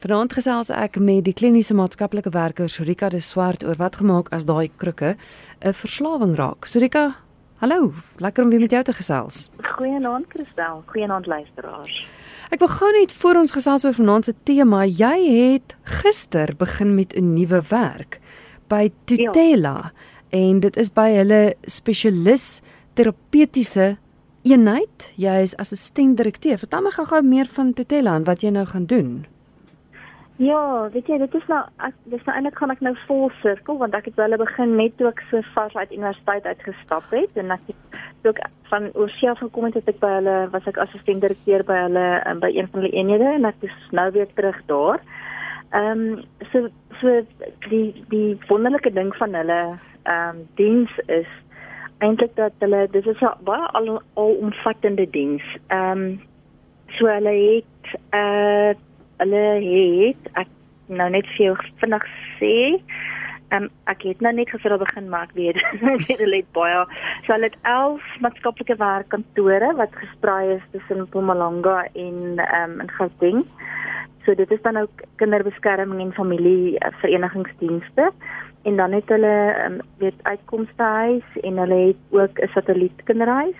Vanaand gesels ek met die kliniese maatskaplike werker Surika de Swart oor wat gemaak as daai krukke 'n verslawing raak. Surika, hallo, lekker om weer met jou te gesels. Goeienaand Christel, goeienaand luisteraars. Ek wil gou net voor ons gesels oor vanaand se tema. Jy het gister begin met 'n nuwe werk by Tutela ja. en dit is by hulle spesialis terapeutiese eenheid. Jy is assistent direkteur. Vertel my gou-gou meer van Tutela en wat jy nou gaan doen. Ja, weet jy, dit is nou ek dis nou eintlik gaan ek nou vol sirkel want ek het wel begin net toe ek so vars uit universiteit uitgestap het en ek toe ek van Oosia gekom het, het ek by hulle was ek assistent direkteur by hulle um, by een van hulle eenhede en ek is nou weer terug daar. Ehm um, so so die die wonderlike ding van hulle ehm um, diens is eintlik dat hulle dis is 'n baie al, al omvattende diens. Ehm um, so hulle het eh uh, hulle het ek nou net vir jou vinnig sê Um, ek het nou net gister al begin maak weer. Hulle het baie so hulle het 11 maatskaplike werkkantore wat gesprei is tussen Mpumalanga en um, in Gauteng. So dit is dan ook kinderbeskerming en familie uh, verenigingsdienste en dan het hulle um, weet uitkomstehuis en hulle het ook 'n satellietkinderhuis.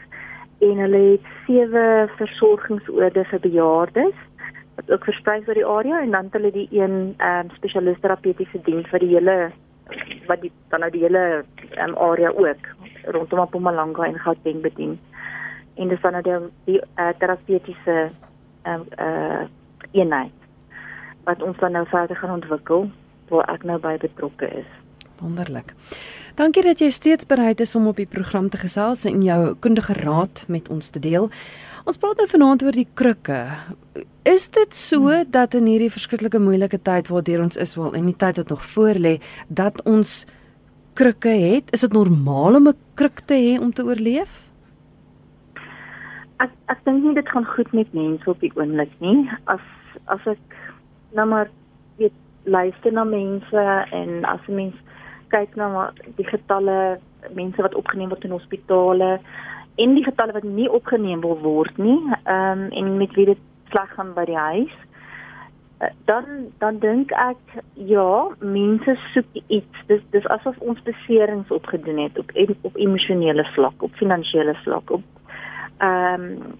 En hulle het sewe versorgingsoorde vir bejaardes wat ook versprei oor die area en dan het hulle die een ehm um, spesialist terapeutiese diens vir die hele wat die dan nou die hele um, area ook rondom Mpumalanga en Gauteng bedien. En dis dan nou die, die uh, terapeutiese ehm um, uh eenheid wat ons dan nou verder gaan ontwikkel waar ek nou by betrokke is. Wonderlik. Dankie dat jy steeds bereid is om op die program te gesels en jou kundige raad met ons te deel. Ons praat nou vanaand oor die krukke. Is dit so dat in hierdie verskriklike moeilike tyd waardeur ons is wel en die tyd wat nog voorlê dat ons krukke het? Is dit normaal om 'n kruk te hê om te oorleef? Ek ek dink nie dit gaan goed met mense op die oomblik nie. As as ek nou maar weet luister na mense en as mens kyk na die getalle mense wat opgeneem word in hospitale en die getalle wat nie opgeneem wil word nie, ehm um, en met wie dit sleg gaan by die huis. Uh, dan dan dink ek ja, mense soek iets. Dis dis asof ons beserings opgedoen het op op emosionele vlak, op finansiële vlak, op ehm um,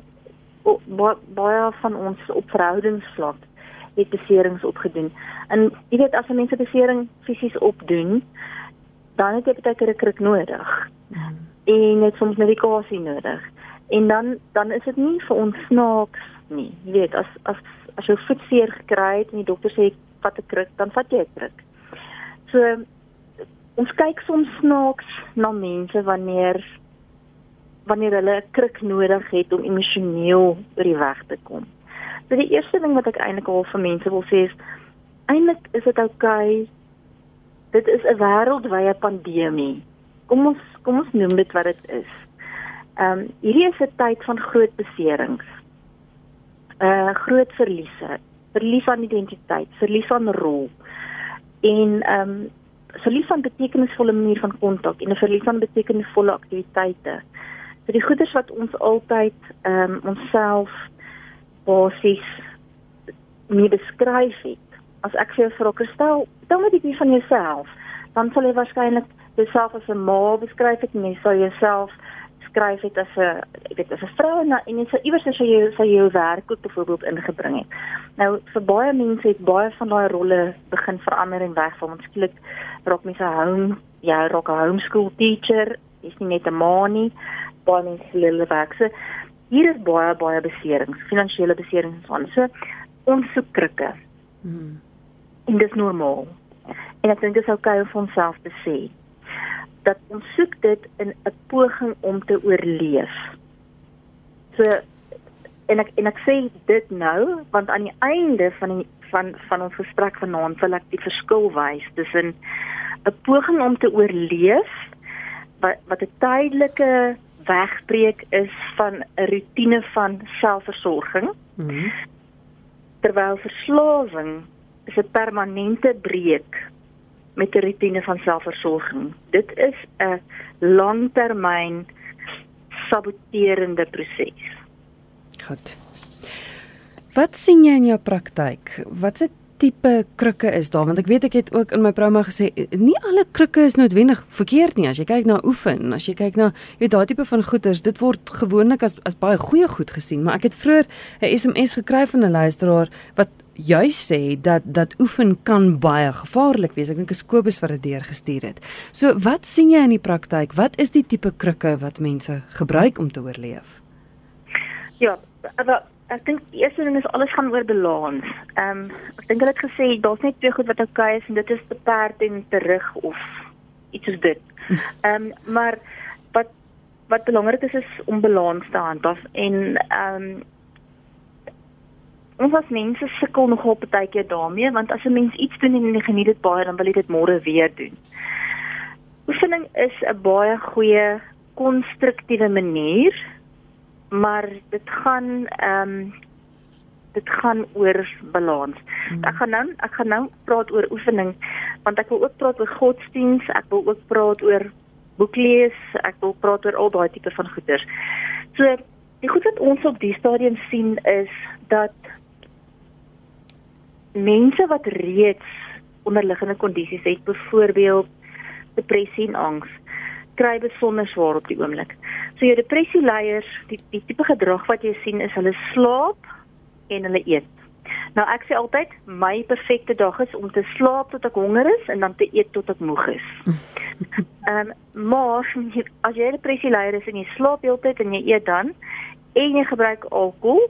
baie van ons op verhoudingsvlak het beserings opgedoen. En jy weet as mense besering fisies opdoen, dan het jy baie keer 'n kruk nodig. Hmm en het soms medikasie nodig. En dan dan is dit nie vir ons snaaks nie. Jy weet, as as as jy voet seer gekry het en die dokter sê vat 'n kruk, dan vat jy 'n kruk. So ons kyk soms snaaks na mense wanneer wanneer hulle 'n kruk nodig het om emosioneel oor die weg te kom. So die eerste ding wat ek eintlik al vir mense wil sê is eintlik is dit oukei. Okay, dit is 'n wêreldwye pandemie kom ons kom ons noem dit wat dit is. Ehm um, hierdie is 'n tyd van groot beserings. Uh groot verliese, verlies aan identiteit, verlies aan rol en ehm um, verlies aan betekenisvolle manier van kontak en 'n verlies aan betekenisvolle aktiwiteite. Vir die goeders wat ons altyd ehm um, onsself basies mee beskryf het. As ek vir jou vra, "Kristel, dan moet jy van jouself." Dan sal jy waarskynlik jouself as 'n ma beskryf het en jy sou jouself skryf het as 'n ek weet as 'n vrou en en jy sou iewers as jy sou jou werk ook byvoorbeeld ingebring het. Nou vir baie mense het baie van daai rolle begin verander en weg van ons skielik raak mense home ja, raak 'n homeschool teacher, is nie net 'n ma nie, baie mense hulle werk. So hier is baie baie beserings, finansiële beserings van. So ons soek krikke. Hmm. En dit is normaal. En ek dink dit is oukei okay om onsself te sê dat ons soek dit in 'n poging om te oorleef. So en ek en ek sê dit nou want aan die einde van die van van ons gesprek vanaand wil ek die verskil wys tussen 'n poging om te oorleef wat wat 'n tydelike wegbreek is van 'n rotine van selfversorging. Mm -hmm. Terwyl verslawing is 'n permanente breek met 'n rotine van selfversorging. Dit is 'n langtermyn saboterende proses. Goed. Wat sien jy in jou praktyk? Watse tipe krikke is daar? Want ek weet ek het ook in my promo gesê nie alle krikke is noodwendig verkeerd nie. As jy kyk na oefen, as jy kyk na jy weet daai tipe van goeders, dit word gewoonlik as as baie goeie goed gesien, maar ek het vroeër 'n SMS gekry van 'n luisteraar wat juis sê dat dat oefen kan baie gevaarlik wees. Ek dink is Kobus wat dit deurgestuur het. So wat sien jy in die praktyk? Wat is die tipe krikke wat mense gebruik om te oorleef? Ja, maar ek dink die eerste ding is alles gaan oor balans. Ehm um, ek dink hulle het gesê daar's net twee goed wat oukei okay is en dit is te perd en te rig of iets soos dit. Ehm um, maar wat wat belangrik is is om balans te handhaaf en ehm um, ons as mense sukkel nogal baie keer daarmee want as 'n mens iets doen en jy geniet dit baie dan wil jy dit môre weer doen. Oefening is 'n baie goeie konstruktiewe manier maar dit gaan ehm um, dit gaan oor balans. Hmm. Ek gaan nou ek gaan nou praat oor oefening want ek wil ook praat oor godsdiens, ek wil ook praat oor boek lees, ek wil praat oor al daai tipe van goeders. So die goed wat ons op die stadium sien is dat mense wat reeds onderliggende kondisies het, byvoorbeeld depressie en angs, kry besonder swaar op die oomblik. So jou depressie leiers, die die tipe gedrag wat jy sien is hulle slaap en hulle eet. Nou ek sê altyd my perfekte dag is om te slaap tot ek honger is en dan te eet tot ek moeg is. Ehm um, maar as jy depressie leier is en jy slaap heeltyd en jy eet dan en jy gebruik alkohol,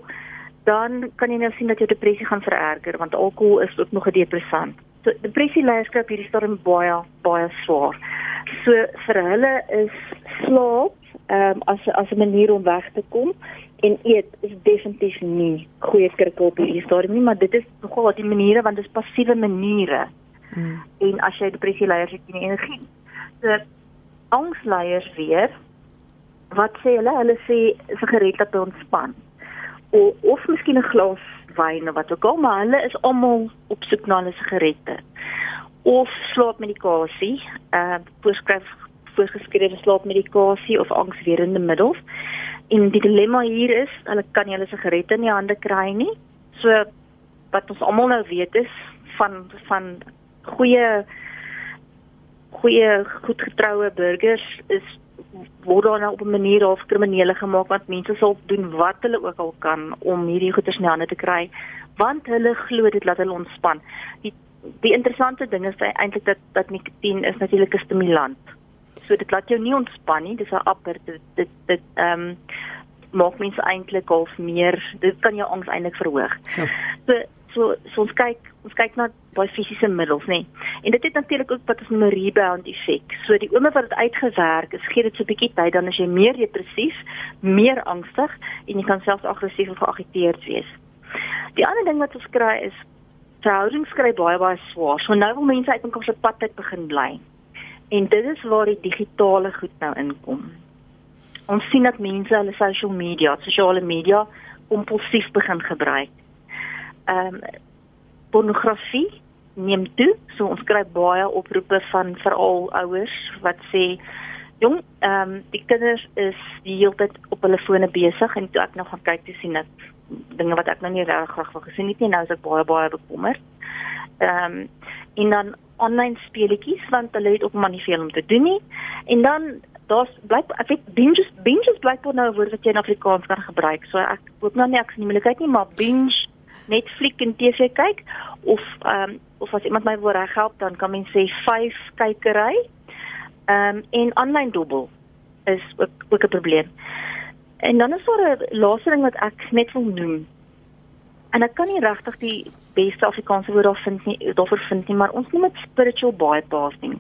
dan kan jy nou sien dat jou depressie gaan vererger want alkohol is ook nog 'n depressant. So depressie leiers kry hierdie storm baie baie swaar. So vir hulle is slaap ehm um, as as 'n manier om weg te kom en eet is definitief nie goeie kirkel op hierdie stadium nie, maar dit is nogal die maniere want dit is passiewe maniere. Hmm. En as jy depressie leiers het, jy energie. So angsleiers weer wat sê hulle? Hulle sê sigaret dat ontspan. O, of miskien 'n glas wyn of wat ook al, maar hulle is almal op soek na 'n sigarette. Of slaapmedikasie, uh voorskryf voorgeskrewe slaapmedikasie of angswerende middels. En die dilemma hier is, hulle kan nie hulle sigarette in die hande kry nie. So wat ons almal nou weet is van van goeie goeie goedgetroue burgers is word dan nou op 'n manier half kriminele gemaak want mense sal doen wat hulle ook al kan om hierdie goeders in die hande te kry want hulle glo dit laat hulle ontspan. Die die interessante ding is eintlik dat dat nikotien is natuurlik 'n stimulant. So dit laat jou nie ontspan nie, dis 'n apper dit dit dit ehm um, maak mense eintlik half meer, dit kan jou angs eintlik verhoog. Ja. So so so ons kyk ons kyk na baie fisiese middels nê. En dit het natuurlik ook wat ons noem 'n rebound effek. So die oomblik wat dit uitgewerk is, gee dit so 'n bietjie tyd dan as jy meer depressief, meer angstig en jy kan selfs aggressief of geagiteerd wees. Die ander ding wat ons kry is verhoudings kry baie baie swaar. So nou wil mense uit mekaar se pad uit begin bly. En dit is waar die digitale goed nou inkom. Ons sien dat mense hulle social media, sosiale media kompulsief begin gebruik. Ehm um, pornografie neem toe, so ons kry baie oproepe van veral ouers wat sê jong, ehm um, die kinders is die hele tyd op hulle fone besig en toe ek nou gaan kyk te sien dat dinge wat ek nou nie regtig graag wil gesien het nie, nou is ek baie baie bekommerd. Ehm um, en dan online speletjies want hulle het ook maar nie veel om te doen nie. En dan daar's blyk ek weet binge binge blyk nou 'n woord wat jy in Afrikaans kan gebruik. So ek hoop nou nie ek sien die moontlikheid nie, maar binge Netflix en TV kyk of ehm um, of as iemand my wil reghelp dan kan mens sê 5 kykery. Ehm um, en online dobbel is ook ook 'n probleem. En dan is daar 'n laaste ding wat ek net wil noem. En ek kan nie regtig die beste Afrikaanse woord daar vind nie daarvoor vind nie, maar ons noem dit spiritual bypassing.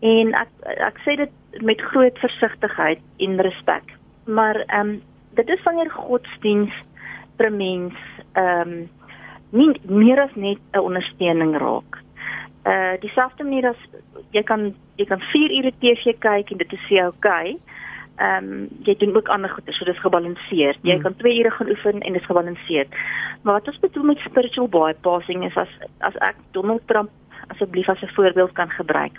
En ek ek sê dit met groot versigtigheid en respek. Maar ehm um, dit is wanneer godsdiens vir mens ehm um, nie meer as net 'n ondersteuning raak. Uh dieselfde manier as jy kan jy kan 4 ure TV kyk en dit is vir jou oukei. Okay, ehm um, jy doen ook ander goeie, so dis gebalanseerd. Jy hmm. kan 2 ure gaan oefen en dit is gebalanseerd. Maar wat ons bedoel met spiritual bypassing is as as ek Donald Trump asseblief as 'n voorbeeld kan gebruik.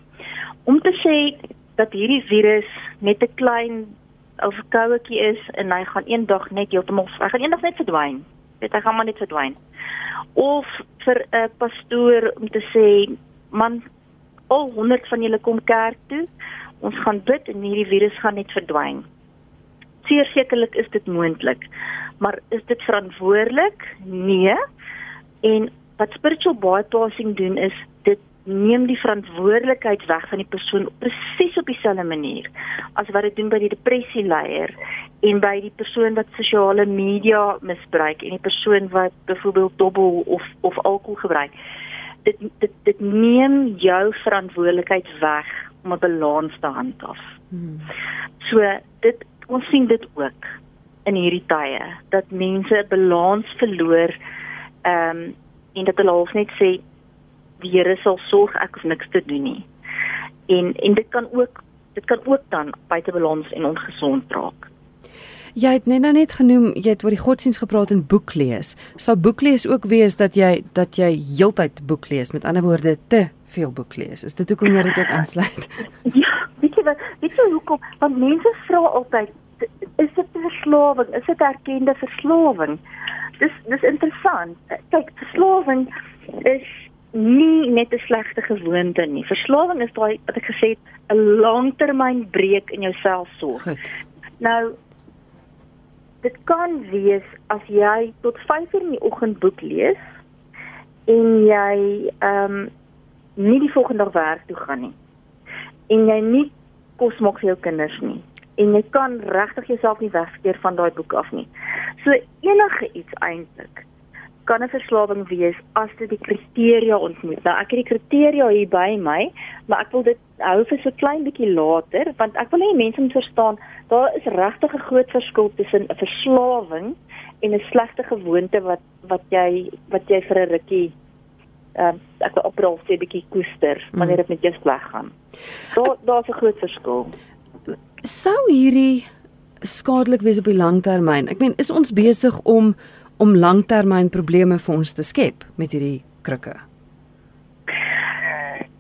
Om te sê dat hierdie virus net 'n klein ou verkouetjie is en hy gaan eendag net heeltemal hy gaan eendag net verdwyn. Dit hy gaan maar net verdwyn. Of vir 'n pastoor om te sê, man, al 100 van julle kom kerk toe. Ons gaan bid en hierdie virus gaan net verdwyn. Sekerlik is dit moontlik. Maar is dit verantwoordelik? Nee. En wat spiritual bypassing doen is neem die verantwoordelikheid weg van die persoon presies op dieselfde manier as wat dit doen by die depressie leier en by die persoon wat sosiale media misbruik en die persoon wat byvoorbeeld dobbel of of alkohol gebruik. Dit dit dit neem jou verantwoordelikheid weg om 'n balans te handhaaf. Hmm. So dit ons sien dit ook in hierdie tye dat mense 'n balans verloor ehm um, en dat hulle half net sê die Here sal sorg ek hoef niks te doen nie. En en dit kan ook dit kan ook dan buite balans en ongesond raak. Jy het net nou net genoem jy het oor die godsdiens gepraat en boek lees. Sal boek lees ook wees dat jy dat jy heeltyd boek lees, met ander woorde te veel boek lees. Is dit hoekom jy dit ook aansluit? ja, weet jy wat? Weet jy hoekom? Want mense vra altyd is dit 'n verslawing? Is dit erkende verslawing? Dis dis interessant. Kyk, verslawing is nie net 'n slegte gewoonte nie. Verslawing is daai wat ek gesê het, 'n langtermyn breek in jou selfsorg. Nou dit kan wees as jy tot 5:00 in die oggend boek lees en jy ehm um, nie die volgende dag werk toe gaan nie. En jy nie kos maak vir jou kinders nie en jy kan regtig jouself nie wegskeer van daai boek af nie. So enige iets eintlik kan 'n verslawing wees as dit die kriteria ontmoet. Nou ek het die kriteria hier by my, maar ek wil dit hou vir so klein bietjie later want ek wil hê mense moet verstaan daar is regtig 'n groot verskil tussen 'n verslawing en 'n slegte gewoonte wat wat jy wat jy vir 'n rukkie uh, ek wil oproep sê bietjie koester wanneer dit met jou sleg gaan. Daar daar's 'n groot verskil sou hierdie skadelik wees op die langtermyn? Ek meen, is ons besig om om langtermyn probleme vir ons te skep met hierdie krikke?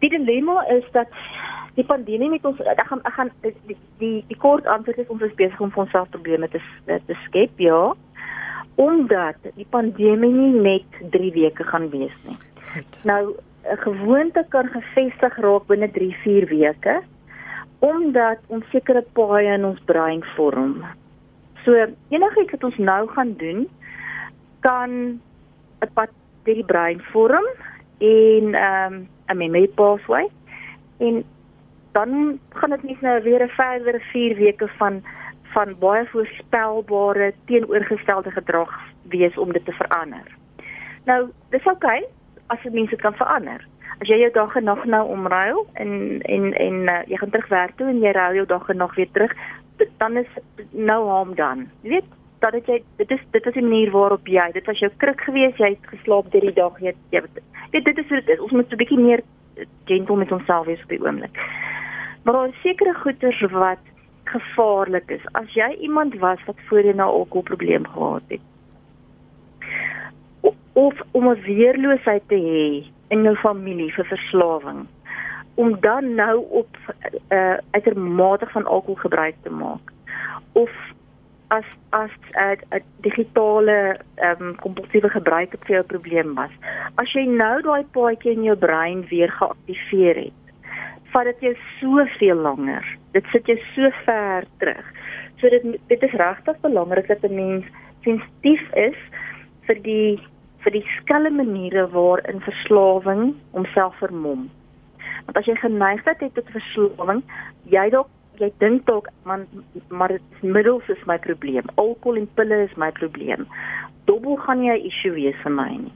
Die dilemma is dat die pandemie met ons ek gaan ek gaan die die, die kort antwoord is ons is besig om vir onsself probleme te te skep, ja. Omdat die pandemie nie net 3 weke gaan wees nie. Goed. Nou 'n gewoonte kan gevestig raak binne 3-4 weke omdat ons sekere paaie in ons brein vorm. So enigiets wat ons nou gaan doen kan 'n pad deur die brein vorm en ehm um, 'n memory pathway en dan gaan dit net nou weer 'n verdere 4 weke van van baie voorspelbare teenoorgestelde gedrag wees om dit te verander. Nou, dis oukei okay, as jy mense kan verander as jy jou dag en nag nou omruil en en en uh, jy gaan terug werk toe en jy ruil jou dag en nag weer terug, dan is nou harm dan. Jy weet dat dit jy dit is dit is die manier waarop jy dit was jou kruk geweest, jy het geslaap deur die dag, jy jy weet dit is hoe dit is. Ons moet 'n bietjie meer gentle met onsself wees op die oomblik. Maar daar is sekere goeters wat gevaarlik is. As jy iemand was wat voorheen 'n alkoholprobleem gehad het, of om 'n weerloosheid te hê in jou familie vir verslawing om dan nou op uh uitermate van alkohol gebruik te maak of as as 'n uh, uh, digitale ehm um, kompulsiewe gebruik vir jou probleem was. As jy nou daai paadjie in jou brein weer geaktiveer het vat dit jou soveel langer. Dit sit jou so ver terug. So dit dit is regtig belangrik dat 'n mens sensitief is vir die vir die skelle maniere waarin verslawing homself vermom. Want as jy geneigtheid het tot verslawing, jy dalk jy dink dalk man maar middels is my probleem. Alkohol en pille is my probleem. Dobbel gaan nie 'n issue wees vir my nie.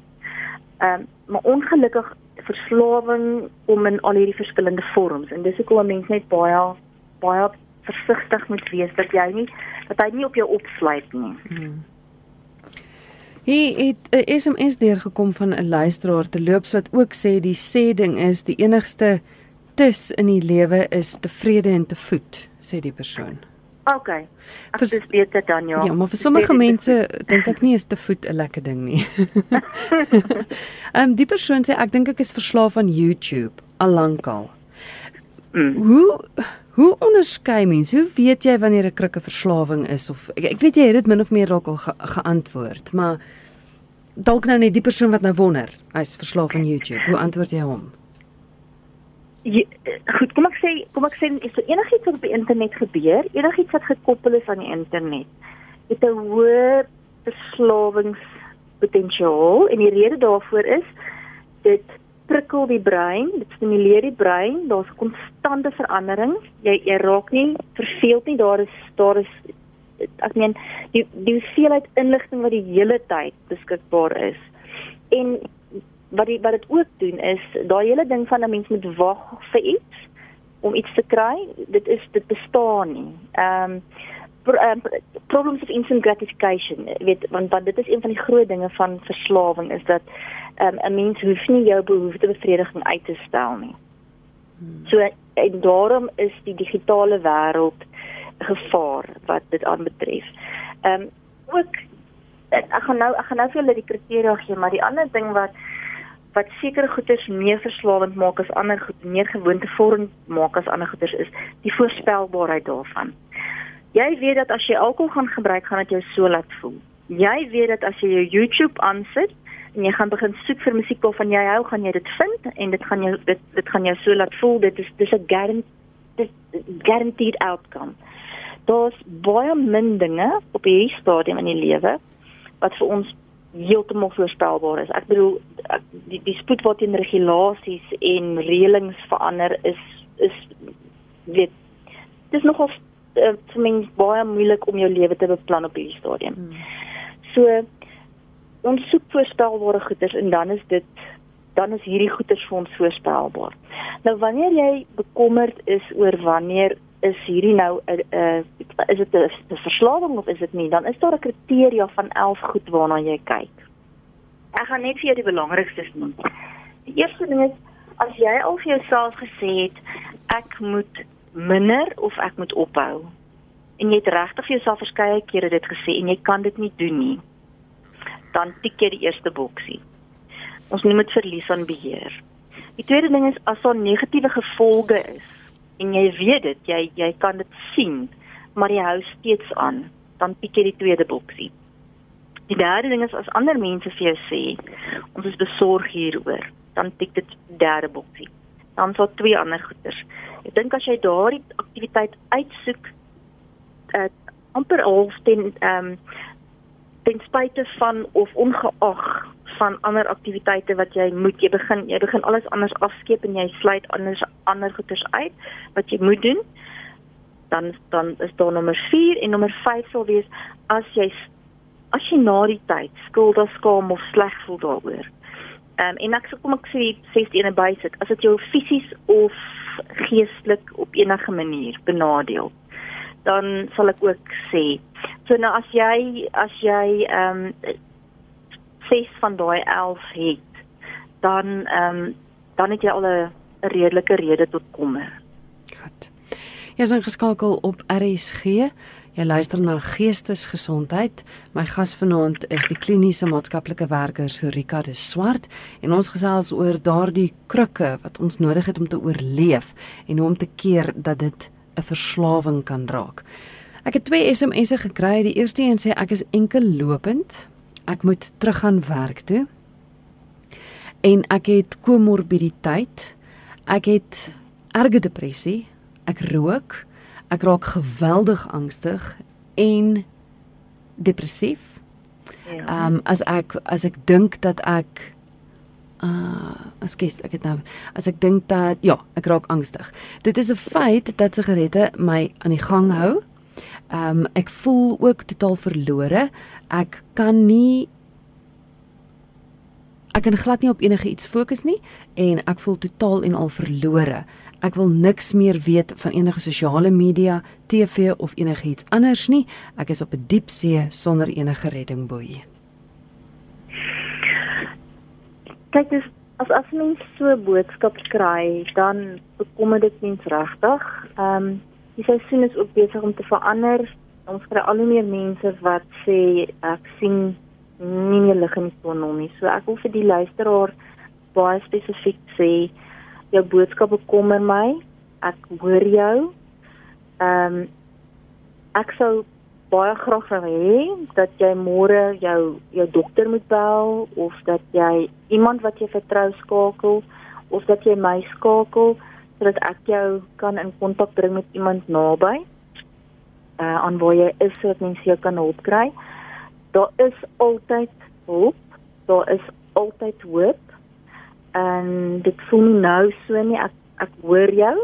Ehm um, maar ongelukkig verslawing kom in al hierdie verskillende vorms en dis hoekom 'n mens net baie baie versigtig moet wees dat jy nie dat hy nie op jou opsluit nie. Hmm. Hier het 'n SMS deurgekom van 'n luisteraar te loops wat ook sê die sê ding is die enigste tus in die lewe is tevrede en te voet, sê die persoon. OK. Dit is beter dan ja. Ja, maar vir sommige mense dink ek nie is te voet 'n lekker ding nie. Ehm um, die persoon sê ek dink ek is verslaaf aan YouTube al lankal. Mm. Hoe Hoe onderskei mens? Hoe weet jy wanneer 'n krikke verslawing is of ek, ek weet jy het dit min of meer dalk al ge, geantwoord, maar dalk nou net die persoon wat nou wonder, hy's verslaaf aan YouTube. Hoe antwoord jy hom? Je, goed, kom ek sê, kom ek sê is er enigiets wat op die internet gebeur, enigiets wat gekoppel is aan die internet, het 'n hoë verslawingspotensiaal en die rede daarvoor is dit prikkel die brein, dit stimuleer die brein, daar's konstante verandering. Jy jy raak nie verveeld nie, daar is daar is ek meen die die hoeveelheid inligting wat die hele tyd beskikbaar is. En wat die wat dit ook doen is daai hele ding van 'n mens moet wag vir iets om iets te kry, dit is dit bestaan nie. Ehm um, pro, um, problems of instant gratification, weet want want dit is een van die groot dinge van verslawing is dat ehm um, 'n mens hoef nie jou behoeftebevrediging uit te stel nie. Hmm. So en daarom is die digitale wêreld gevaar wat dit aanbetref. Ehm um, ook ek gaan nou ek gaan nou vir julle die kriteria gee, maar die ander ding wat wat sekere goeders meer verslawend maak as ander goed, meer gewoontevormend maak as ander goeders is die voorspelbaarheid daarvan. Jy weet dat as jy alkohol gaan gebruik, gaan dit jou so laat voel. Jy weet dat as jy jou YouTube aansit en jy gaan begin soek vir musiek waarvan jy hou, gaan jy dit vind en dit gaan jou dit dit gaan jou so laat voel. Dit is dis 'n guaranteed guaranteed outcome daar's baie min dinge op hierdie stadium in die lewe wat vir ons heeltemal voorspelbaar is. Ek bedoel die die spoed wat in regulasies en reëlings verander is is weet dis nogal uh, vir my baie moeilik om jou lewe te beplan op hierdie stadium. Hmm. So ons soek voorspelbare goeders en dan is dit dan is hierdie goeders vir ons voorspelbaar. Nou wanneer jy bekommerd is oor wanneer is hierdie nou 'n uh, is dit 'n verslawing of is dit nie? Dan is daar 'n kriteria van 11 goed waarna jy kyk. Ek gaan net vir jou die belangrikstes noem. Die eerste ding is as jy al vir jouself gesê het ek moet minder of ek moet ophou en jy het regtig vir jouself verskeie kere dit gesê en jy kan dit nie doen nie. Dan tik jy die eerste boksie. Ons noem dit verlies aan beheer. Die tweede ding is as daar negatiewe gevolge is en jy weet dit, jy jy kan dit sien, maar jy hou steeds aan, dan pik jy die tweede boksie. Die derde ding is as ander mense vir jou sê, ons is besorg hieroor, dan tik dit derde boksie. Dan sal twee ander goeters. Ek dink as jy daardie aktiwiteit uitsoek, uh, amper half ten ehm um, ten spyte van of ongeag van ander aktiwiteite wat jy moet jy begin jy begin alles anders afskeep en jy sluit anders ander goeders uit wat jy moet doen dan dan is daar nommer 4 en nommer 5 sal wees as jy as jy na die tyd skuldig skaam of sleg voel daaroor. Um, en ek sê kom ek sê sêste ene bysit as dit jou fisies of geestelik op enige manier benadeel dan sal ek ook sê so nou as jy as jy ehm um, ses van daai 11 het, dan ehm um, dan het jy al 'n redelike rede tot kommer. Goed. Jy is ingeskakel op RSG. Jy luister na Geestesgesondheid. My gas vanaand is die kliniese maatskaplike werker Sorika de Swart en ons gesels oor daardie krukke wat ons nodig het om te oorleef en hoe om te keer dat dit 'n verslawing kan raak. Ek het twee SMS'e gekry. Die eerste een sê ek is enkel lopend ek moet teruggaan werk toe. En ek het komorbiditeit. Ek het erge depressie. Ek rook. Ek raak geweldig angstig en depressief. Ja. Ehm um, as ek as ek dink dat ek uh as gest ek het nou as ek dink dat ja, ek raak angstig. Dit is 'n feit dat sigarette my aan die gang hou. Ehm um, ek voel ook totaal verlore. Ek kan nie ek kan glad nie op enige iets fokus nie en ek voel totaal en al verlore. Ek wil niks meer weet van enige sosiale media, TV of enigiets anders nie. Ek is op 'n diep see sonder enige reddingboei. Kyk, dis as as mens so 'n boodskap kry, dan bekommer dit mens regtig. Ehm um, die seisoen is ook besig om te verander. Ons kry al hoe meer mense wat sê ek sien nie meer lig in die tonnel nie. So ek wil vir die luisteraar baie spesifiek sê jou boodskap bekommer my. Ek hoor jou. Ehm um, ek sou baie graag wil hê dat jy môre jou jou dokter moet bel of dat jy iemand wat jy vertrou skakel of dat jy my skakel sodat ek jou kan in kontak bring met iemand naby. Uh aan waar jy is sodat mens jou kan help kry. Daar is altyd hulp. Daar is altyd hoop. En dit voel nie nou so nie. Ek ek hoor jou.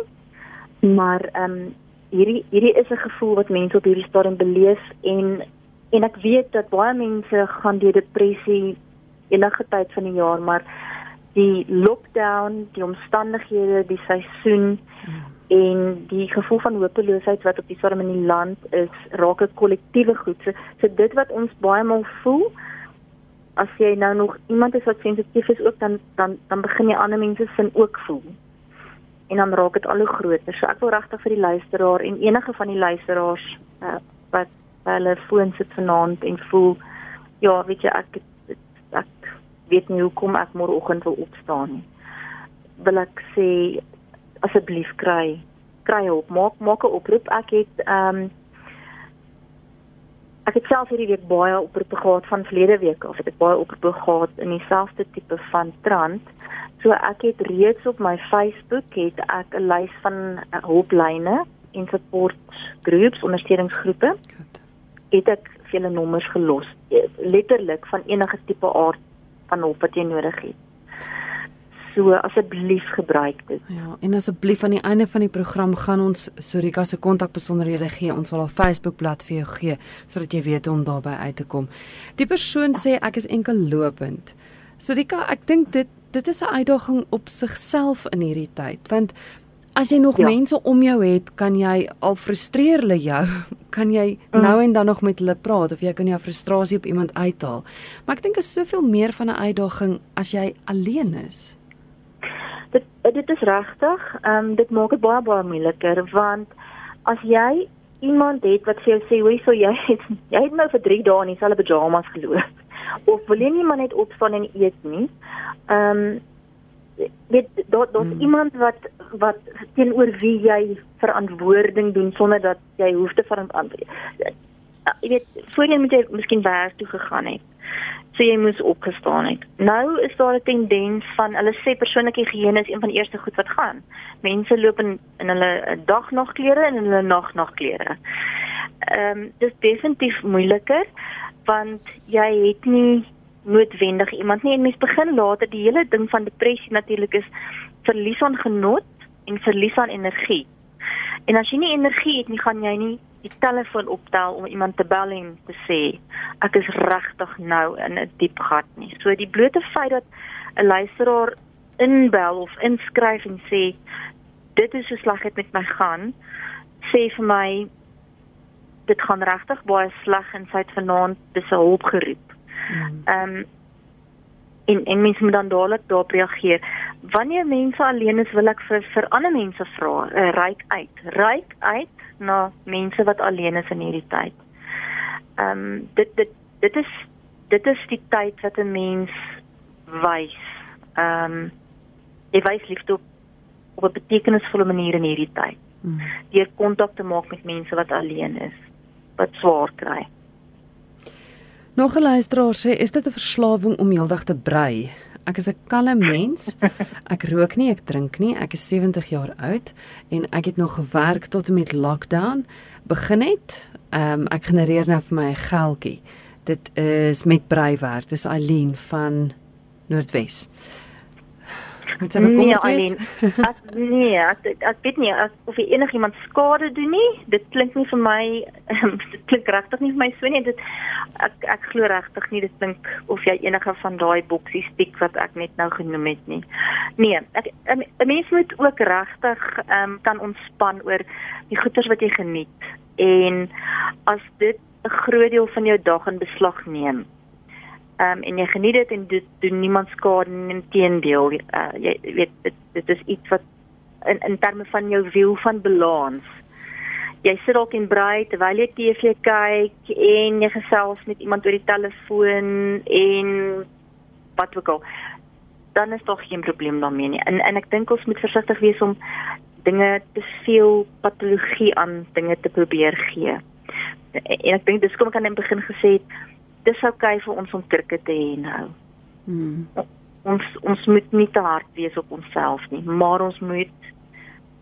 Maar ehm um, hierdie hierdie is 'n gevoel wat mense op hierdie stadium beleef en en ek weet dat baie mense gaan deur depressie enige tyd van die jaar, maar die lockdown, die omstandighede, die seisoen hmm. en die gevoel van hopeloosheid wat op die stadium in die land is, raak 'n kollektiewe goed. So, so dit wat ons baie maal voel as jy nou nog iemand is wat sensitief is ook dan dan dan begin jy ander mense sin ook voel. En dan raak dit al hoe groter. So ek wil regtig vir die luisteraar en enige van die luisteraars uh, wat hulle foon sit vanaand en voel ja, weet jy ek ek weet nie hoekom ek môreoggend wil opstaan nie. Wil ek sê asseblief kry kry hulp. Maak maak 'n oproep. Ek het ehm um, ek het self hierdie week baie oproepe gehad van verlede week af. Ek het baie oproepe gehad in dieselfde tipe van trant. So ek het reeds op my Facebook het ek 'n lys van uh, hulplyne en support groups, ondersteuningsgroepe. Het ek vele nommers gelos, letterlik van enige tipe aard van hulp wat jy nodig het. So asseblief gebruik dit. Ja, en asseblief aan die einde van die program gaan ons Sorika se kontakbesonderhede gee. Ons sal haar Facebookblad vir jou gee sodat jy weet hoe om daarby uit te kom. Die persoon sê ek is enkel lopend. Sorika, ek dink dit dit is 'n uitdaging op sigself in hierdie tyd want As jy nog ja. mense om jou het, kan jy al frustreer hulle jou, kan jy mm. nou en dan nog met hulle praat of jy kan jou frustrasie op iemand uithaal. Maar ek dink is soveel meer van 'n uitdaging as jy alleen is. Dit dit is regtig, ehm um, dit maak dit baie baie moeiliker want as jy iemand het wat vir jou sê, "Hoe sou jy het, jy het nou vir 3 dae in dieselfde pyjamas geloop?" of wil jy nie maar net opstaan en eet nie? Ehm um, weet daar daar's hmm. iemand wat wat teenoor wie jy verantwoording doen sonder dat jy hoef te verantwoord. Jy weet voorheen moet jy miskien werk toe gegaan het. So jy moes opgestaan het. Nou is daar 'n tendens van hulle sê persoonlike higiëne is een van die eerste goed wat gaan. Mense loop in in hulle dagnagklere en in hulle nagnagklere. Ehm um, dis definitief moeiliker want jy het nie noodwendig iemand nie en mens begin later die hele ding van depressie natuurlik is verlies aan genot en verlies aan energie. En as jy nie energie het nie, gaan jy nie die telefoon optel om iemand te bel en te sê ek is regtig nou in 'n diep gat nie. So die blote feit dat 'n luisteraar inbel of inskryf en sê dit is so sleg met my gaan, sê vir my dit gaan regtig baie sleg en sy het vanaand dis 'n hulp geroep. Hmm. Ehm um, en en mense moet dan dadelik daarop reageer. Wanneer mense alleen is, wil ek vir vir ander mense vra, uh, reik uit. Reik uit na mense wat alleen is in hierdie tyd. Ehm um, dit dit dit is dit is die tyd wat 'n mens wys. Ehm um, jy wys liefde op op 'n betekenisvolle manier in hierdie tyd. Hmm. Deur kontak te maak met mense wat alleen is, wat swaar kry. Nog 'n luisteraar sê, is dit 'n verslawing om heeldag te brei? Ek is 'n kalme mens. Ek rook nie, ek drink nie. Ek is 70 jaar oud en ek het nog gewerk tot en met lockdown begin het. Ehm um, ek genereer nou vir my 'n geldjie. Dit is met breiwerk. Dis Eileen van Noordwes. Met sy nee, alleen. As nee, as as dit nie as of enigiemand skade doen nie, dit klink nie vir my dit klink regtig nie vir my so nie. Dit ek ek glo regtig nie dit klink of jy enige van daai boksies tik wat ek net nou genoem het nie. Nee, ek 'n mens moet ook regtig ehm um, kan ontspan oor die goeders wat jy geniet en as dit 'n groot deel van jou dag in beslag neem um, en jy geniet dit en dit doen niemand skade nie inteendeel uh, jy weet dit, dit is iets wat in in terme van jou wiel van balans. Jy sit dalk en brei terwyl jy TV kyk en jy gesels met iemand oor die telefoon en wat ook al. Dan is tog geen probleem daarmee nie. En en ek dink ons moet versigtig wees om dinge te veel patologie aan dinge te probeer gee. En ek dink dis kom ek aan in begin gesê het, dis oukei okay vir ons om krikke te hê nou. Hmm. Ons ons moet nie te hard wees op onsself nie, maar ons moet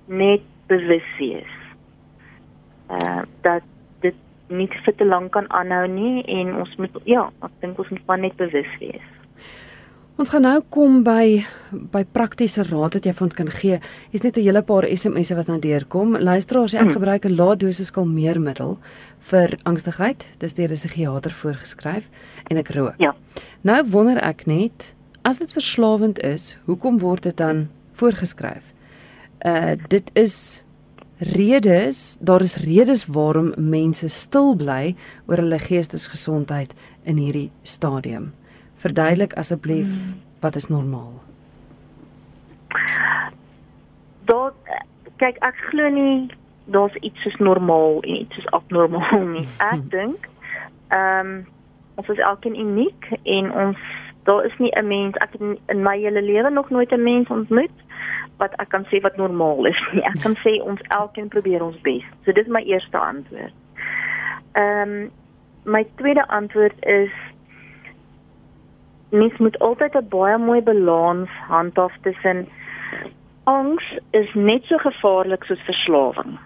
net bewus wees. Uh dat dit nie vir te lank kan aanhou nie en ons moet ja, ek dink ons moet maar net bewus wees. Ons gaan nou kom by by praktiese raad wat jy vir ons kan gee. Hier's net 'n hele paar SMS'e wat nou deurkom. Luisteraars, ek mm. gebruik 'n lae dosis kalmeermiddel vir angstigheid. Dis deur 'n psigiater voorgeskryf en ek rook. Ja. Nou wonder ek net, as dit verslawend is, hoekom word dit dan voorgeskryf? Uh dit is redes, daar is redes waarom mense stil bly oor hulle geestesgesondheid in hierdie stadium. Verduidelik asseblief hmm. wat is normaal? Daar kyk ek glo nie daar's iets soos normaal en iets soos abnormaal nie. Ek dink ehm um, ons is elkeen uniek en ons daar is nie 'n mens ek het in my hele lewe nog nooit 'n mens ontmoet wat ek kan sê wat normaal is nie. Ek kan sê ons elkeen probeer ons bes. So dis my eerste antwoord. Ehm um, my tweede antwoord is mens moet altyd 'n baie mooi balans handhaaf tussen angs is net so gevaarlik soos verslawing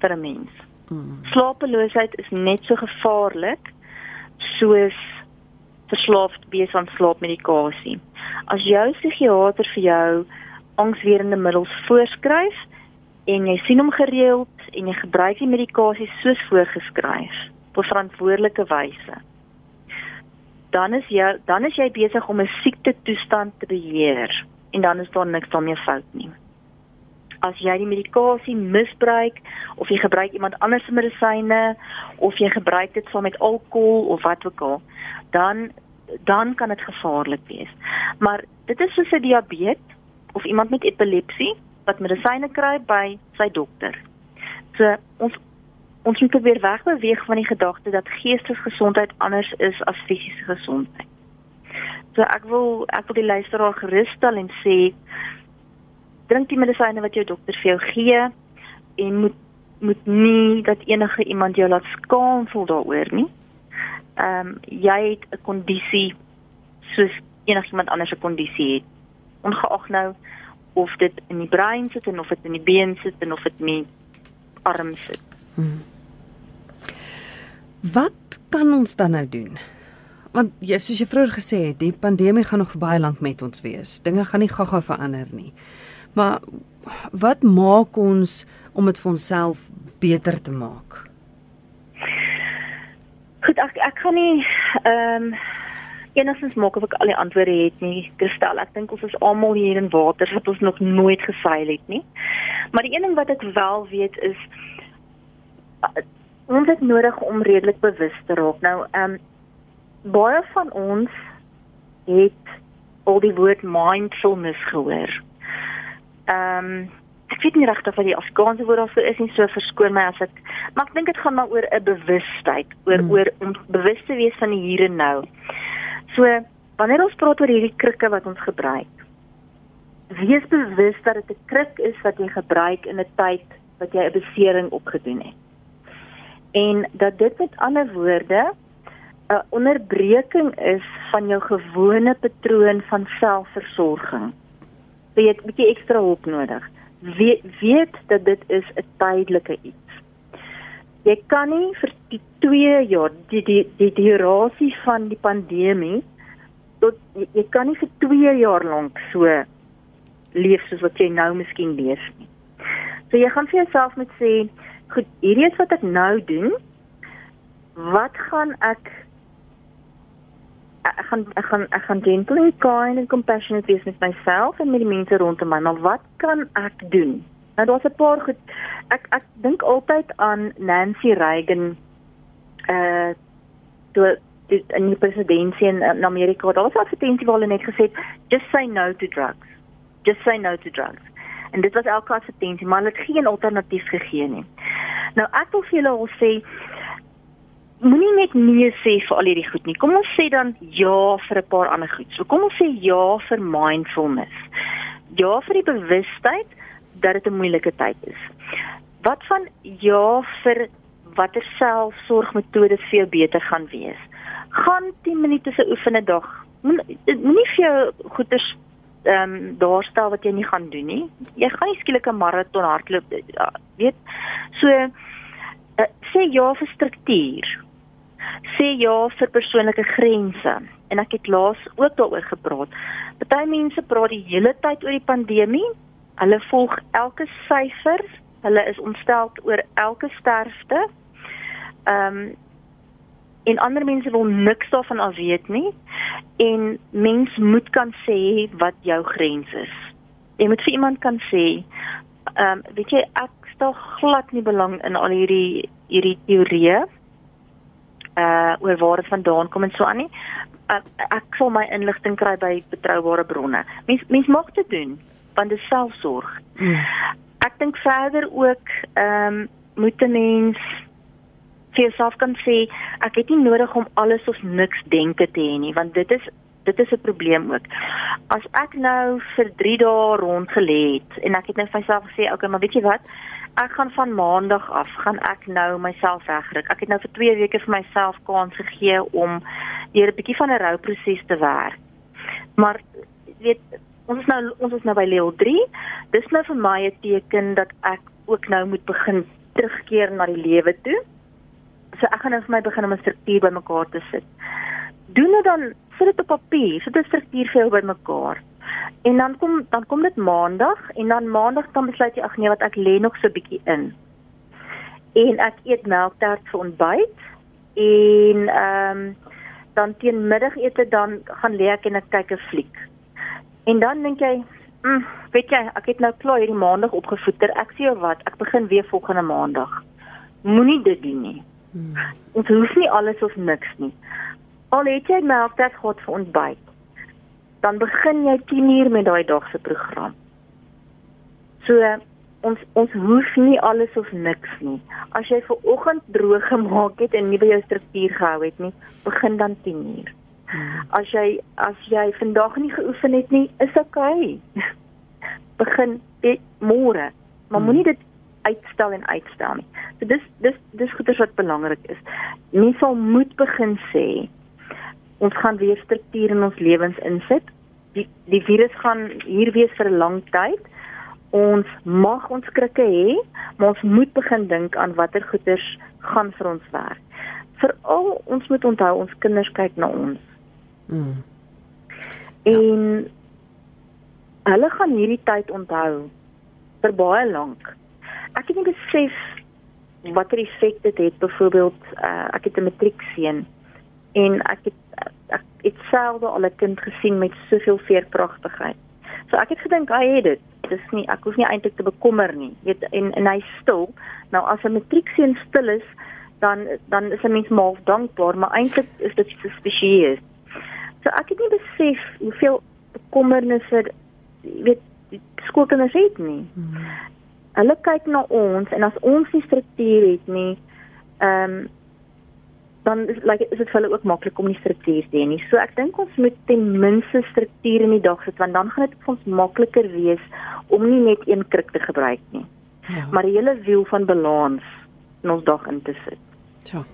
vir 'n mens. Mm. Slapeloosheid is net so gevaarlik soos verslaafd wees aan slaapmedikasie. As jou psigiater vir jou angswerende middels voorskryf en jy sien hom gereeld en jy gebruik die medikasie soos voorgeskryf op verantwoordelike wyse dan is jy dan is jy besig om 'n siekte toestand te beheer en dan is daar niks daarmee fout nie. As jy die medikasie misbruik of jy gebruik iemand anders se medisyne of jy gebruik dit saam met alkohol of wat ook al, dan dan kan dit gevaarlik wees. Maar dit is soos 'n diabetes of iemand met epilepsie wat medisyne kry by sy dokter. So ons ons moet weer wegbeweeg van die gedagte dat geestesgesondheid anders is as fisiese gesondheid. So ek wil ek wil die luisteraar gerus stel en sê drink die medisyne wat jou dokter vir jou gee en moet moet nie dat enige iemand jou laat skaam voel daaroor nie. Ehm um, jy het 'n kondisie soos enigiemand anders 'n kondisie het. Ongeag nou of dit in die brein sit of dit in die been sit of dit in die arm sit. Hmm. Wat kan ons dan nou doen? Want jy soos jy vroeër gesê het, die pandemie gaan nog baie lank met ons wees. Dinge gaan nie gou-gou verander nie. Maar wat maak ons om dit vir onsself beter te maak? Goed, ek ek gaan nie ehm um, enigstens maak of ek al die antwoorde het nie. Kristel, ek dink ons is almal hier in water wat ons nog nooit geseil het nie. Maar die een ding wat ek wel weet is ons het nodig om redelik bewus te raak. Nou, ehm um, baie van ons het al die woord mindfulness gehoor. Ehm um, ek weet nie regtig wat die Afrikaanse woord daarvoor is nie, so verskoon my as ek maar ek dink dit gaan maar oor 'n bewustheid, oor hmm. oor om bewus te wees van die hier en nou. So, wanneer ons praat oor hierdie krikke wat ons gebruik, wees bewus dat dit 'n krik is wat jy gebruik in 'n tyd wat jy 'n besering opgedoen het en dat dit met ander woorde 'n onderbreking is van jou gewone patroon van selfversorging. Jy het 'n bietjie ekstra hulp nodig. Weet weet dat dit is 'n tydelike iets. Jy kan nie vir die 2 jaar die die die durasie van die pandemie tot jy kan nie vir 2 jaar lank so leef soos wat jy nou miskien leef nie. So jy gaan vir jouself moet sê goed, hierdie is wat ek nou doen. Wat gaan ek ek gaan ek gaan ek gaan gentle and kind and compassionate wees met myself en met die mense rondom my, maar wat kan ek doen? Nou daar's 'n paar goed. Ek ek dink altyd aan Nancy Reagan uh toe dit in die presidentskap in, in Amerika. Daar was 'n advertensie waar hulle net gesê het, just say no to drugs. Just say no to drugs. En dit was elke advertensie, maar hulle het geen alternatief gegee nie. Nou ek wil vir julle al sê moenie net nee sê vir al hierdie goed nie. Kom ons sê dan ja vir 'n paar ander goed. So kom ons sê ja vir mindfulness. Ja vir die bewustheid dat dit 'n moeilike tyd is. Wat van ja vir watter selfsorgmetodes vir jou beter gaan wees. Gaan 10 minute se oefene dag. Moenie moenie vir jou goeders ehm um, daar stel wat jy nie gaan doen nie. Jy gaan nie skielik 'n maraton hardloop ja, weet. So uh, sê ja vir struktuur. Sê ja vir persoonlike grense. En ek het laas ook daaroor gepraat. Party mense praat die hele tyd oor die pandemie. Hulle volg elke syfer. Hulle is ontstel oor elke sterfte. Ehm um, en ander mense wil niks daarvan af weet nie en mens moet kan sê wat jou grens is. Jy moet vir iemand kan sê, ehm um, weet jy ek stel glad nie belang in al hierdie hierdie teorieë uh oor waar dit vandaan kom en so aan nie. Uh, ek sal my inligting kry by betroubare bronne. Mens mens mag dit doen want dit is selfsorg. Hmm. Ek dink verder ook ehm um, moet 'n mens vir jouself kan sê ek het nie nodig om alles of niks denke te hê nie want dit is dit is 'n probleem ook. As ek nou vir 3 dae rond gelê het en ek het net vir myself gesê okay maar weet jy wat ek gaan van maandag af gaan ek nou myself regkry. Ek het nou vir 2 weke vir myself kans gegee om deur 'n bietjie van 'n rouproses te werk. Maar weet ons is nou ons is nou by level 3. Dis nou vir my 'n teken dat ek ook nou moet begin terugkeer na die lewe toe so ek gaan nou vir my begin om 'n struktuur bymekaar te sit. Doen dit dan sit dit op papier, sit 'n struktuur vir jou bymekaar. En dan kom dan kom dit maandag en dan maandag dan besluit jy ag nee wat ek lê nog so bietjie in. En ek eet melktert vir ontbyt en ehm um, dan teen middagete dan gaan lê ek en ek kyk 'n fliek. En dan dink jy, mm, weet jy, ek het nou klaar hierdie maandag opgevoeter. Ek sê jou wat, ek begin weer volgende maandag. Moenie dit doen nie. Hmm. Ons hoef nie alles of niks nie. Al het jy melktyd gehad vir ontbyt, dan begin jy 10 uur met daai dag se program. So ons ons hoef nie alles of niks nie. As jy ver oggend droog gemaak het en nie by jou struktuur gehou het nie, begin dan 10 uur. Hmm. As jy as jy vandag nie geoefen het nie, is oukei. Okay. begin môre. Maar hmm. moenie dit uitstel en uitstel nie. So dis dis dis goeders wat belangrik is. Mens sal moet begin sê ons gaan weer struktuur in ons lewens insit. Die die virus gaan hier wees vir 'n lang tyd. Ons mag ons krikke hê, maar ons moet begin dink aan watter goeders gaan vir ons werk. Veral ons moet onthou ons kinders kyk na ons. Mm. En ja. hulle gaan hierdie tyd onthou vir baie lank ek het nie besef watter effek dit het byvoorbeeld uh, ek het 'n matriekseun en ek het ek het self al 'n kind gesien met soveel veerkragtigheid. So ek het gedink hy het dit. Dis nie ek hoef nie eintlik te bekommer nie. Weet en en hy stil. Nou as 'n matriekseun stil is, dan dan is 'n mens maar dankbaar, maar eintlik is dit spesiaal. So ek het nie besef hoeveel bekommernisse weet skoolkinders het nie. Hmm hulle kyk na ons en as ons nie struktuur het nie, ehm um, dan is like is dit vir hulle ook maklik om nie struktuur te hê nie. So ek dink ons moet ten minste struktuur in die dag sit want dan gaan dit vir ons makliker wees om nie net een krik te gebruik nie. Ja. Maar die hele wiel van balans in ons dag in te sit. Ja.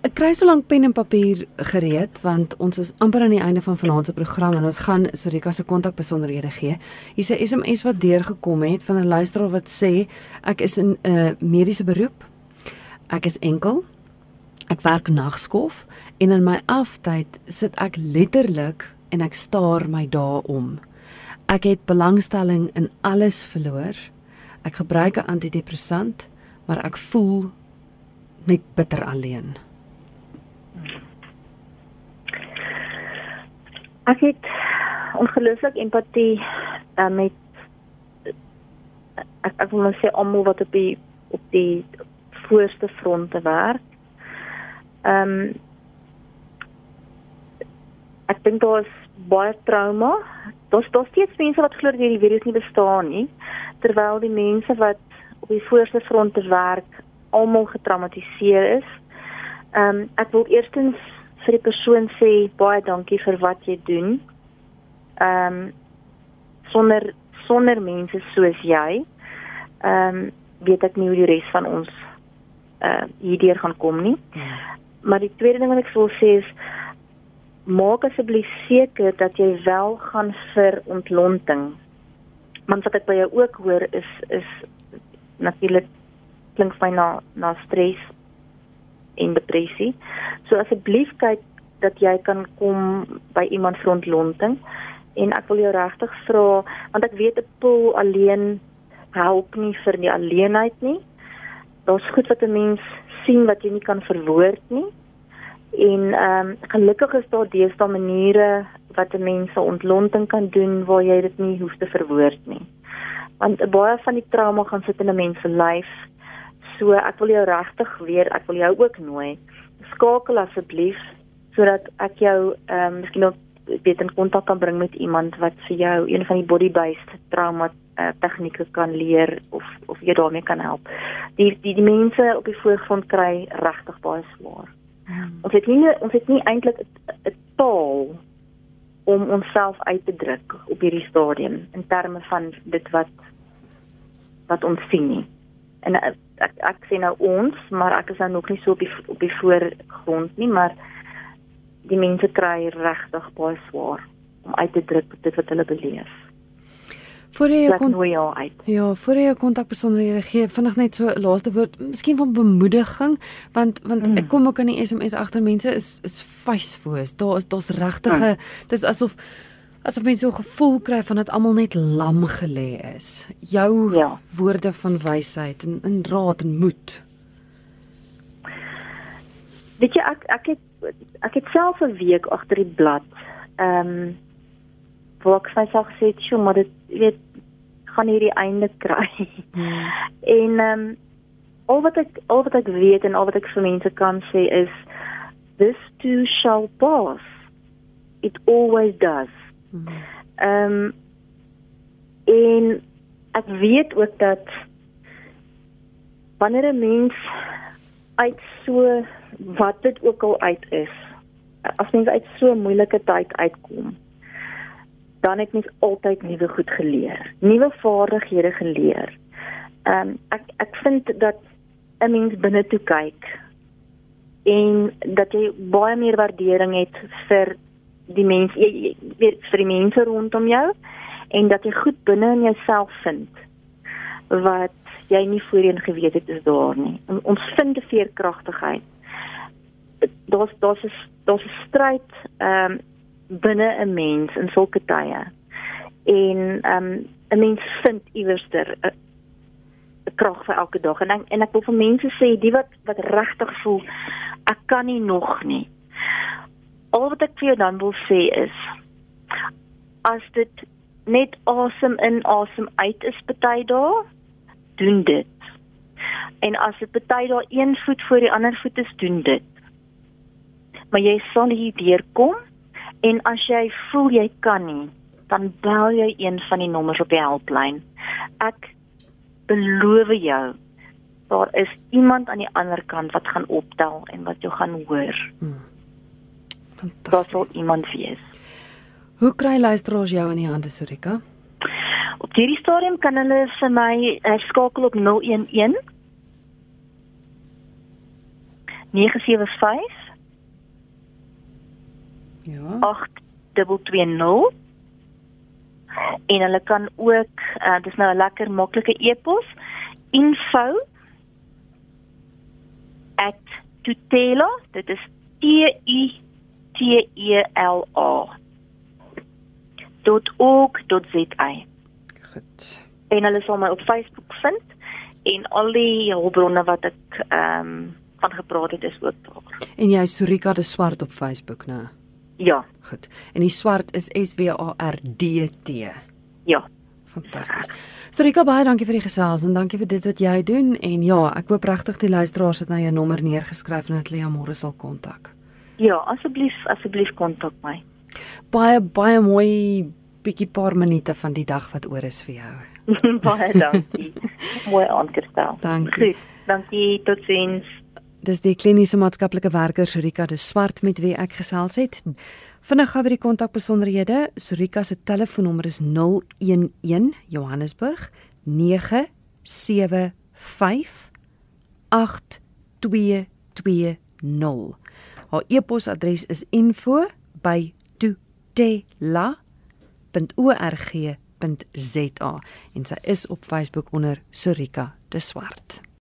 Ek kry so lank pen en papier gereed want ons is amper aan die einde van vanaand se program en ons gaan Sorika se kontakbesonderhede gee. Hier's 'n SMS wat deurgekom het van 'n luisteraar wat sê ek is in 'n uh, mediese beroep. Ek is enkel. Ek werk nagskof en in my aftyd sit ek letterlik en ek staar my dae om. Ek het belangstelling in alles verloor. Ek gebruik 'n antidepressant, maar ek voel net bitter alleen. Ek het ongelooflik empatie uh, met ek ek wil sê almal wat op die op die voorste fronte werk. Ehm um, ek dink daar is baie trauma. Daar's daar steeds mense wat glo dat hierdie virus nie bestaan nie, terwyl die mense wat op die voorste fronte werk almal getraumatiseer is. Ehm um, ek wil eerstens vir die persoon sê baie dankie vir wat jy doen. Ehm um, sonder sonder mense soos jy, ehm um, weet ek nie hoe die res van ons uh hierdeur gaan kom nie. Hmm. Maar die tweede ding wat ek wil sê is maak asseblief seker dat jy wel gaan vir ontlonting. Want wat ek by jou ook hoor is is natuurlik klink vir my na na stres en depressie. So asseblief kyk dat jy kan kom by iemand vir ontlonting en ek wil jou regtig vra want ek weet 'n pool alleen help nie vir die alleenheid nie. Daar's goed wat 'n mens sien wat jy nie kan verwoord nie. En ehm um, gelukkig is daar deesdae maniere wat 'n mens se ontlonting kan doen waar jy dit nie hoef te verwoord nie. Want baie van die trauma gaan sit in 'n mens se lyf. So ek wil jou regtig weer, ek wil jou ook nooi. Skakel asseblief sodat ek jou ehm um, miskien ook weet in kontak kan bring met iemand wat vir jou een van die body-based trauma uh, tegnieke kan leer of of jy daarmee kan help. Die die die mense op die voorgrond kry regtig baie swaar. Hmm. Ons het nie ons het nie eintlik 'n taal om onsself uit te druk op hierdie stadium in terme van dit wat wat ons sien nie. En ek ek, sê nou ons, maar ek is nou nog nie so op die op die voorgrond nie, maar die mense kry regtig baie swaar om uit te druk dit wat hulle beleef. Voor jy kon ja. Ja, voor jy kontak besonderhede gee, vinnig net so laaste woord, miskien van bemoediging, want want mm. ek kom ook aan die SMS agter mense is is facefoes. Daar is daar's regtige mm. dis asof asof mense so gevoel kry van dat almal net lam gelê is. Jou ja. woorde van wysheid en in raad en moed. Weet jy ek ek het ek het self 'n week agter die blad. Ehm um, waar ek vir myself gesê het, "Sjoe, maar dit weet gaan hierdie einde kry." Hmm. En ehm um, al wat ek al wat ek weet en al wat ek vir mense kan sê is this too shall pass. It always does. Ehm um, en ek weet ook dat wanneer 'n mens uit so wat dit ook al uit is as mens uit so 'n moeilike tyd uitkom dan het mens altyd nuwe goed geleer, nuwe vaardighede geleer. Ehm um, ek ek vind dat 'n mens binne toe kyk en dat jy baie meer waardering het vir die mense, jy weet vir die mense rondom jou en dat jy goed binne in jouself vind wat jy nie voorheen geweet het is daar nie. Ons vind 'n veerkragtigheid. Daar's daar's 'n daar's 'n stryd ehm um, binne 'n mens in sulke tye. En ehm um, 'n mens vind iewerster 'n krag vir elke dag. En ek, en ek wil vir mense sê die wat wat regtig voel ek kan nie nog nie. Al wat ek vir jou dan wil sê is as dit net asem in asem uit is party dae doen dit. En as dit party dae een voet voor die ander voet is doen dit. Maar jy sal hier deurkom En as jy voel jy kan nie, dan bel jy een van die nommers op die helplyn. Ek beloof jou, daar is iemand aan die ander kant wat gaan optel en wat jou gaan hoor. Hmm. Daar sal iemand wees. Hoe kry luisteraars jou in die hande, Sorika? Op hierdie stadium kan hulle vir my uh, skakel op 011 975 Ja. 8220 en hulle kan ook uh, dis nou 'n lekker maklike e-pos info @tutela dit is t u t e l a .org.za Goed. En hulle sal my op Facebook vind en al die hulpbronne wat ek ehm um, van gepraat het is ook daar. En jy is Surika de Swart op Facebook, né? Nou? Ja. Goed. En die swart is S W A R D T. Ja. Fantasties. Sorika baie dankie vir die gesels en dankie vir dit wat jy doen en ja, ek hoop regtig die luisteraars het nou jou nommer neergeskryf en dat hulle jou môre sal kontak. Ja, asseblief, asseblief kontak my. Baie baie mooi bietjie paar minute van die dag wat oor is vir jou. baie dankie. mooi aangestel. Dankie. Goed, dankie. Totsiens. Dis die kliniese maatskaplike werker Surika de Swart met wie ek gesels het. Vinnig gou weer die kontakbesonderhede. Surika se telefoonnommer is 011 Johannesburg 975 8 220. Haar e-posadres is info@tutela.org.za en sy is op Facebook onder Sorika de Swart.